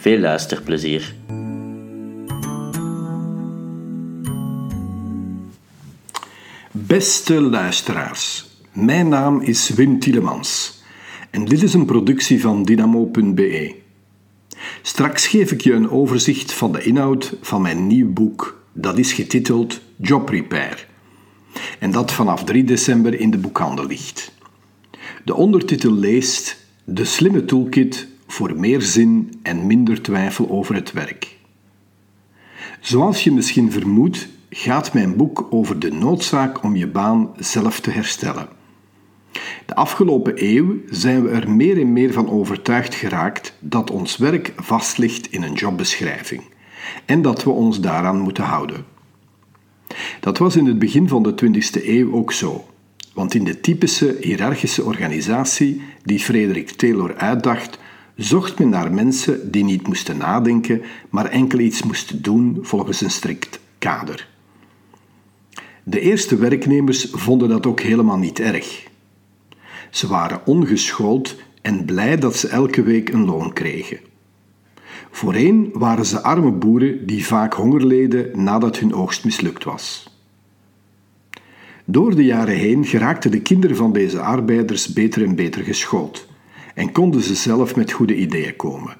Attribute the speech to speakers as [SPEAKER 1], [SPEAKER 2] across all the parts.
[SPEAKER 1] Veel luisterplezier.
[SPEAKER 2] Beste luisteraars, mijn naam is Wim Tielemans en dit is een productie van dynamo.be. Straks geef ik je een overzicht van de inhoud van mijn nieuw boek, dat is getiteld Job Repair en dat vanaf 3 december in de boekhandel ligt. De ondertitel leest De slimme toolkit voor meer zin en minder twijfel over het werk. Zoals je misschien vermoedt, gaat mijn boek over de noodzaak om je baan zelf te herstellen. De afgelopen eeuw zijn we er meer en meer van overtuigd geraakt dat ons werk vast ligt in een jobbeschrijving en dat we ons daaraan moeten houden. Dat was in het begin van de 20e eeuw ook zo, want in de typische hiërarchische organisatie die Frederik Taylor uitdacht, zocht men naar mensen die niet moesten nadenken, maar enkel iets moesten doen volgens een strikt kader. De eerste werknemers vonden dat ook helemaal niet erg. Ze waren ongeschoold en blij dat ze elke week een loon kregen. Voorheen waren ze arme boeren die vaak honger leden nadat hun oogst mislukt was. Door de jaren heen geraakten de kinderen van deze arbeiders beter en beter geschoold en konden ze zelf met goede ideeën komen.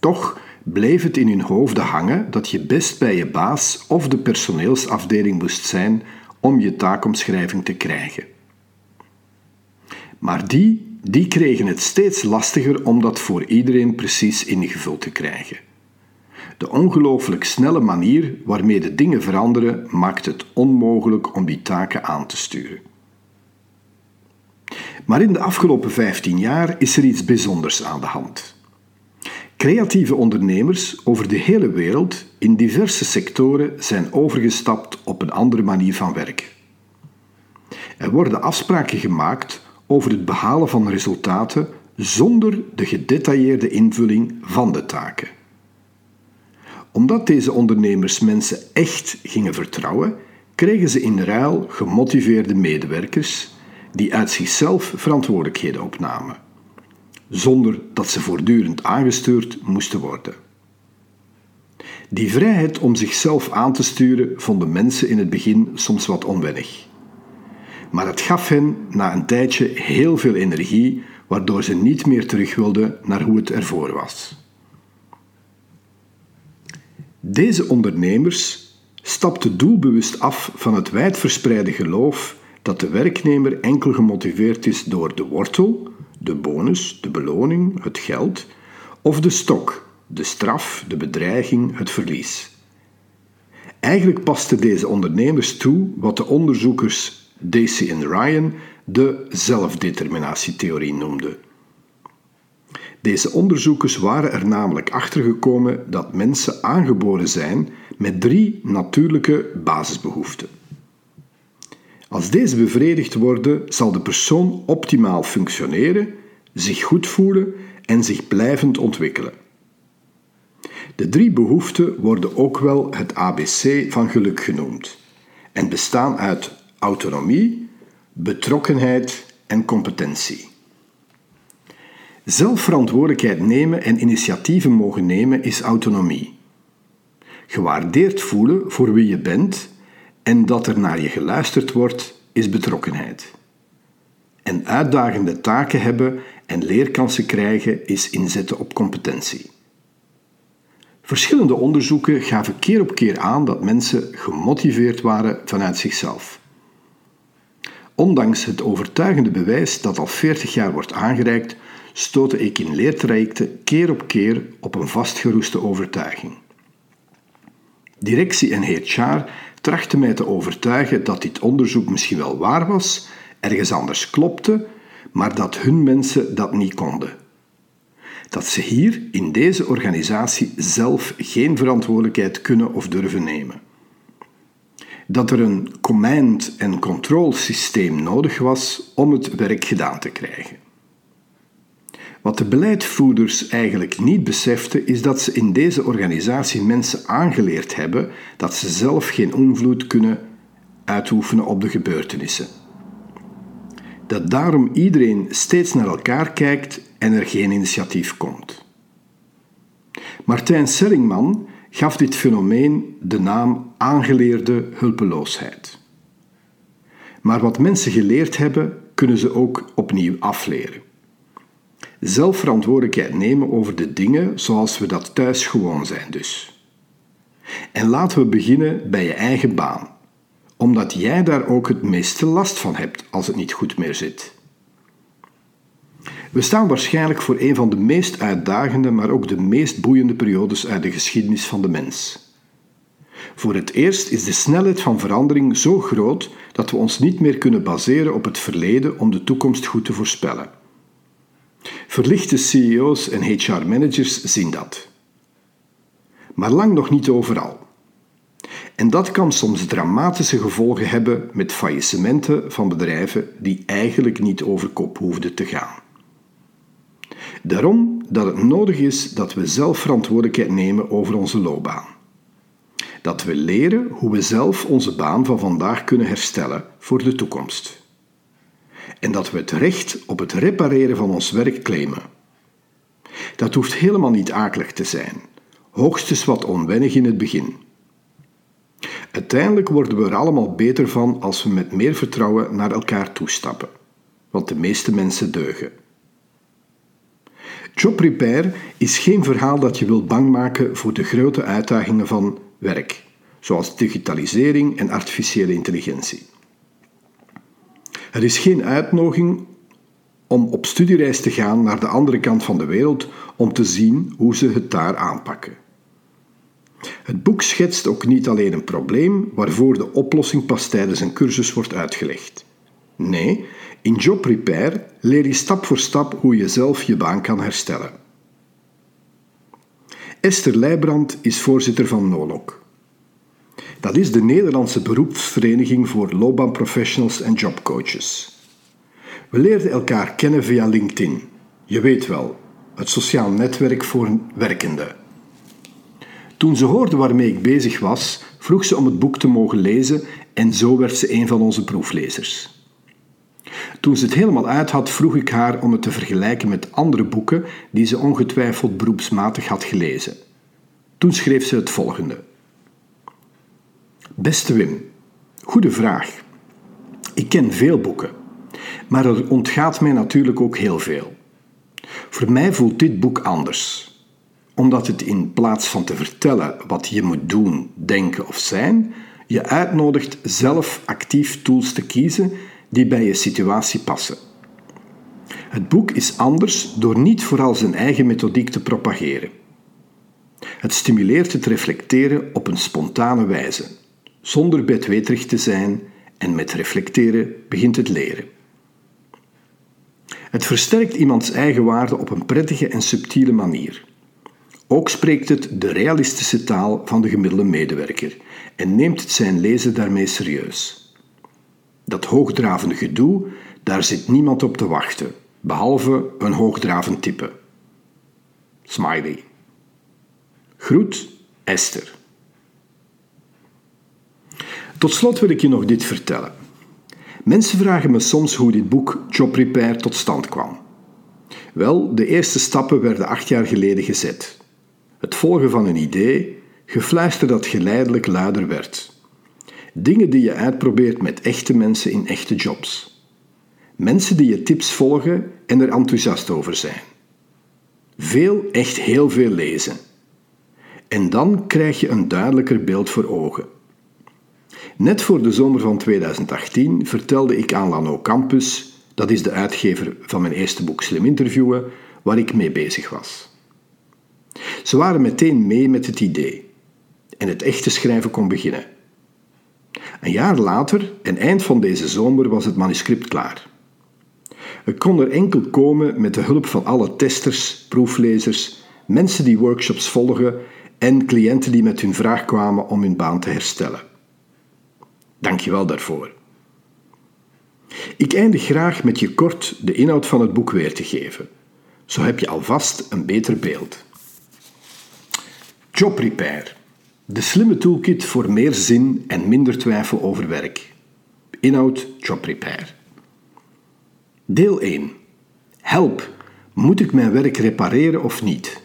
[SPEAKER 2] Toch bleef het in hun hoofden hangen dat je best bij je baas of de personeelsafdeling moest zijn om je taakomschrijving te krijgen. Maar die, die kregen het steeds lastiger om dat voor iedereen precies ingevuld te krijgen. De ongelooflijk snelle manier waarmee de dingen veranderen maakt het onmogelijk om die taken aan te sturen. Maar in de afgelopen 15 jaar is er iets bijzonders aan de hand. Creatieve ondernemers over de hele wereld in diverse sectoren zijn overgestapt op een andere manier van werken. Er worden afspraken gemaakt over het behalen van resultaten zonder de gedetailleerde invulling van de taken. Omdat deze ondernemers mensen echt gingen vertrouwen, kregen ze in ruil gemotiveerde medewerkers die uit zichzelf verantwoordelijkheden opnamen, zonder dat ze voortdurend aangestuurd moesten worden. Die vrijheid om zichzelf aan te sturen vonden mensen in het begin soms wat onwennig. Maar het gaf hen na een tijdje heel veel energie, waardoor ze niet meer terug wilden naar hoe het ervoor was. Deze ondernemers stapten doelbewust af van het wijdverspreide geloof dat de werknemer enkel gemotiveerd is door de wortel, de bonus, de beloning, het geld, of de stok, de straf, de bedreiging, het verlies. Eigenlijk paste deze ondernemers toe wat de onderzoekers Dacey en Ryan de zelfdeterminatietheorie noemden. Deze onderzoekers waren er namelijk achtergekomen dat mensen aangeboren zijn met drie natuurlijke basisbehoeften. Als deze bevredigd worden, zal de persoon optimaal functioneren, zich goed voelen en zich blijvend ontwikkelen. De drie behoeften worden ook wel het ABC van geluk genoemd en bestaan uit autonomie, betrokkenheid en competentie. Zelfverantwoordelijkheid nemen en initiatieven mogen nemen is autonomie. Gewaardeerd voelen voor wie je bent en dat er naar je geluisterd wordt, is betrokkenheid. En uitdagende taken hebben en leerkansen krijgen is inzetten op competentie. Verschillende onderzoeken gaven keer op keer aan dat mensen gemotiveerd waren vanuit zichzelf. Ondanks het overtuigende bewijs dat al 40 jaar wordt aangereikt, stootte ik in leertrajecten keer op keer op een vastgeroeste overtuiging. Directie en HR trachtte mij te overtuigen dat dit onderzoek misschien wel waar was, ergens anders klopte, maar dat hun mensen dat niet konden. dat ze hier in deze organisatie zelf geen verantwoordelijkheid kunnen of durven nemen. Dat er een command- en control systeem nodig was om het werk gedaan te krijgen. Wat de beleidvoerders eigenlijk niet beseften, is dat ze in deze organisatie mensen aangeleerd hebben dat ze zelf geen invloed kunnen uitoefenen op de gebeurtenissen. Dat daarom iedereen steeds naar elkaar kijkt en er geen initiatief komt. Martijn Sellingman gaf dit fenomeen de naam aangeleerde hulpeloosheid. Maar wat mensen geleerd hebben, kunnen ze ook opnieuw afleren. Zelfverantwoordelijkheid nemen over de dingen zoals we dat thuis gewoon zijn dus. En laten we beginnen bij je eigen baan, omdat jij daar ook het meeste last van hebt als het niet goed meer zit. We staan waarschijnlijk voor een van de meest uitdagende, maar ook de meest boeiende periodes uit de geschiedenis van de mens. Voor het eerst is de snelheid van verandering zo groot dat we ons niet meer kunnen baseren op het verleden om de toekomst goed te voorspellen. Verlichte CEO's en HR-managers zien dat. Maar lang nog niet overal. En dat kan soms dramatische gevolgen hebben met faillissementen van bedrijven die eigenlijk niet over kop hoefden te gaan. Daarom dat het nodig is dat we zelf verantwoordelijkheid nemen over onze loopbaan. Dat we leren hoe we zelf onze baan van vandaag kunnen herstellen voor de toekomst en dat we het recht op het repareren van ons werk claimen. Dat hoeft helemaal niet akelig te zijn, hoogstens wat onwennig in het begin. Uiteindelijk worden we er allemaal beter van als we met meer vertrouwen naar elkaar toestappen, want de meeste mensen deugen. Job repair is geen verhaal dat je wil bang maken voor de grote uitdagingen van werk, zoals digitalisering en artificiële intelligentie. Het is geen uitnodiging om op studiereis te gaan naar de andere kant van de wereld om te zien hoe ze het daar aanpakken. Het boek schetst ook niet alleen een probleem waarvoor de oplossing pas tijdens een cursus wordt uitgelegd. Nee, in Job Repair leer je stap voor stap hoe je zelf je baan kan herstellen. Esther Leijbrand is voorzitter van NOLOC. Dat is de Nederlandse beroepsvereniging voor loopbaanprofessionals en jobcoaches. We leerden elkaar kennen via LinkedIn. Je weet wel, het sociaal netwerk voor werkenden. Toen ze hoorde waarmee ik bezig was, vroeg ze om het boek te mogen lezen en zo werd ze een van onze proeflezers. Toen ze het helemaal uit had, vroeg ik haar om het te vergelijken met andere boeken die ze ongetwijfeld beroepsmatig had gelezen. Toen schreef ze het volgende. Beste Wim, goede vraag. Ik ken veel boeken, maar er ontgaat mij natuurlijk ook heel veel. Voor mij voelt dit boek anders, omdat het in plaats van te vertellen wat je moet doen, denken of zijn, je uitnodigt zelf actief tools te kiezen die bij je situatie passen. Het boek is anders door niet vooral zijn eigen methodiek te propageren. Het stimuleert het reflecteren op een spontane wijze zonder bedweterig te zijn en met reflecteren begint het leren. Het versterkt iemands eigen waarde op een prettige en subtiele manier. Ook spreekt het de realistische taal van de gemiddelde medewerker en neemt het zijn lezen daarmee serieus. Dat hoogdravende gedoe, daar zit niemand op te wachten, behalve een hoogdravend type. Smiley. Groet, Esther. Tot slot wil ik je nog dit vertellen. Mensen vragen me soms hoe dit boek Job Repair tot stand kwam. Wel, de eerste stappen werden acht jaar geleden gezet. Het volgen van een idee, gefluister dat geleidelijk luider werd. Dingen die je uitprobeert met echte mensen in echte jobs. Mensen die je tips volgen en er enthousiast over zijn. Veel, echt heel veel lezen. En dan krijg je een duidelijker beeld voor ogen. Net voor de zomer van 2018 vertelde ik aan Lano Campus, dat is de uitgever van mijn eerste boek Slim Interviewen, waar ik mee bezig was. Ze waren meteen mee met het idee en het echte schrijven kon beginnen. Een jaar later, en eind van deze zomer, was het manuscript klaar. Het kon er enkel komen met de hulp van alle testers, proeflezers, mensen die workshops volgen en cliënten die met hun vraag kwamen om hun baan te herstellen. Dankjewel daarvoor. Ik eindig graag met je kort de inhoud van het boek weer te geven. Zo heb je alvast een beter beeld. Job Repair. De slimme toolkit voor meer zin en minder twijfel over werk. Inhoud Job Repair. Deel 1. Help. Moet ik mijn werk repareren of niet?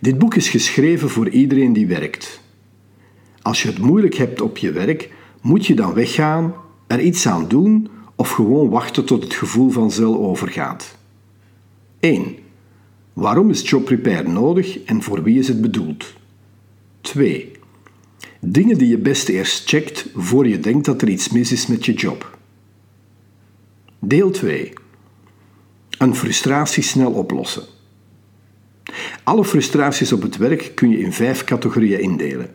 [SPEAKER 2] Dit boek is geschreven voor iedereen die werkt. Als je het moeilijk hebt op je werk, moet je dan weggaan, er iets aan doen of gewoon wachten tot het gevoel van zel overgaat. 1. Waarom is job repair nodig en voor wie is het bedoeld? 2. Dingen die je best eerst checkt voor je denkt dat er iets mis is met je job. Deel 2. Een frustratie snel oplossen. Alle frustraties op het werk kun je in vijf categorieën indelen.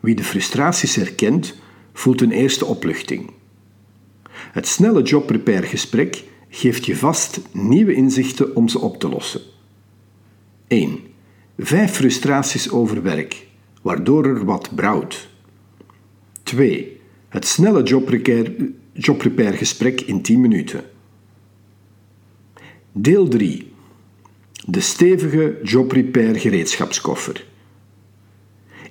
[SPEAKER 2] Wie de frustraties herkent, voelt een eerste opluchting. Het snelle job-repair-gesprek geeft je vast nieuwe inzichten om ze op te lossen. 1. Vijf frustraties over werk, waardoor er wat brouwt. 2. Het snelle job-repair-gesprek in 10 minuten. Deel 3. De stevige job-repair gereedschapskoffer.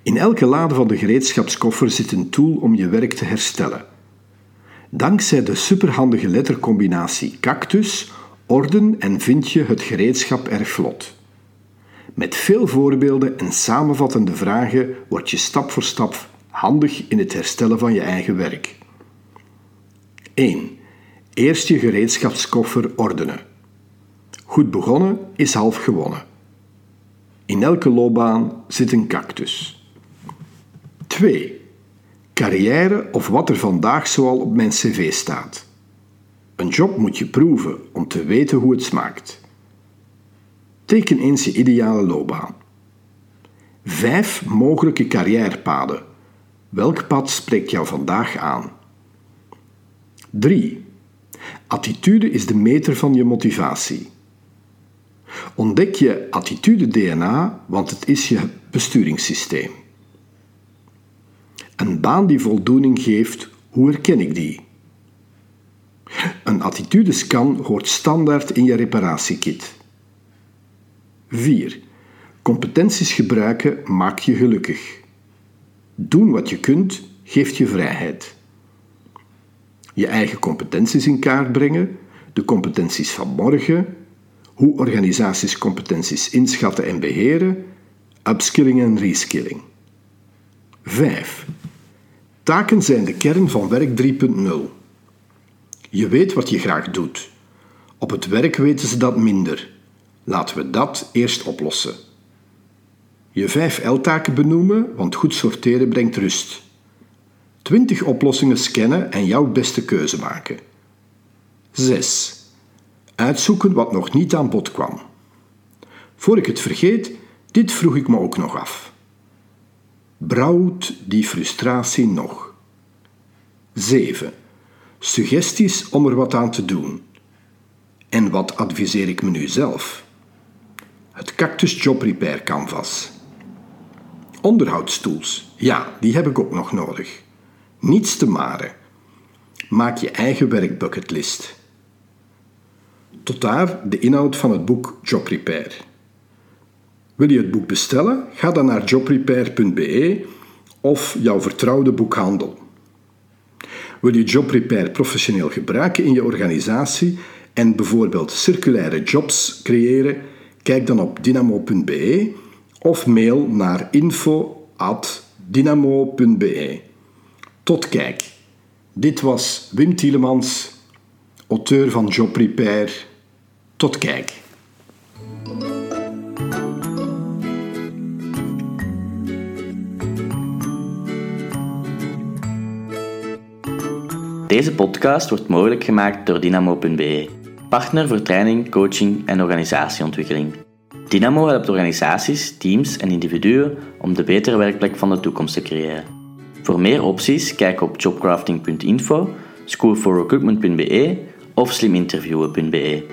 [SPEAKER 2] In elke lade van de gereedschapskoffer zit een tool om je werk te herstellen. Dankzij de superhandige lettercombinatie cactus orden en vind je het gereedschap erg vlot. Met veel voorbeelden en samenvattende vragen word je stap voor stap handig in het herstellen van je eigen werk. 1. Eerst je gereedschapskoffer ordenen. Goed begonnen is half gewonnen. In elke loopbaan zit een cactus. 2. Carrière of wat er vandaag zoal op mijn cv staat. Een job moet je proeven om te weten hoe het smaakt. Teken eens je ideale loopbaan. 5 mogelijke carrièrepaden. Welk pad spreekt jou vandaag aan? 3. Attitude is de meter van je motivatie. Ontdek je attitude-DNA, want het is je besturingssysteem. Een baan die voldoening geeft, hoe herken ik die? Een attitudescan hoort standaard in je reparatiekit. 4. Competenties gebruiken maakt je gelukkig. Doen wat je kunt geeft je vrijheid. Je eigen competenties in kaart brengen, de competenties van morgen, hoe organisaties competenties inschatten en beheren, upskilling en reskilling. 5. Taken zijn de kern van werk 3.0. Je weet wat je graag doet. Op het werk weten ze dat minder. Laten we dat eerst oplossen. Je 5 L-taken benoemen, want goed sorteren brengt rust. 20 oplossingen scannen en jouw beste keuze maken. 6. Uitzoeken wat nog niet aan bod kwam. Voor ik het vergeet, dit vroeg ik me ook nog af. Brouwt die frustratie nog? 7. Suggesties om er wat aan te doen. En wat adviseer ik me nu zelf? Het Cactus Job Repair Canvas. Onderhoudstools, ja, die heb ik ook nog nodig. Niets te maren. Maak je eigen werkbucketlist. Tot daar de inhoud van het boek Job Repair. Wil je het boek bestellen? Ga dan naar jobrepair.be of jouw vertrouwde boekhandel. Wil je JobRepair professioneel gebruiken in je organisatie en bijvoorbeeld circulaire jobs creëren? Kijk dan op dynamo.be of mail naar info.dynamo.be. Tot kijk. Dit was Wim Tielemans, auteur van JobRepair. Tot kijk.
[SPEAKER 1] Deze podcast wordt mogelijk gemaakt door Dynamo.be, partner voor training, coaching en organisatieontwikkeling. Dynamo helpt organisaties, teams en individuen om de betere werkplek van de toekomst te creëren. Voor meer opties kijk op jobcrafting.info, schoolforrecruitment.be of sliminterviewen.be.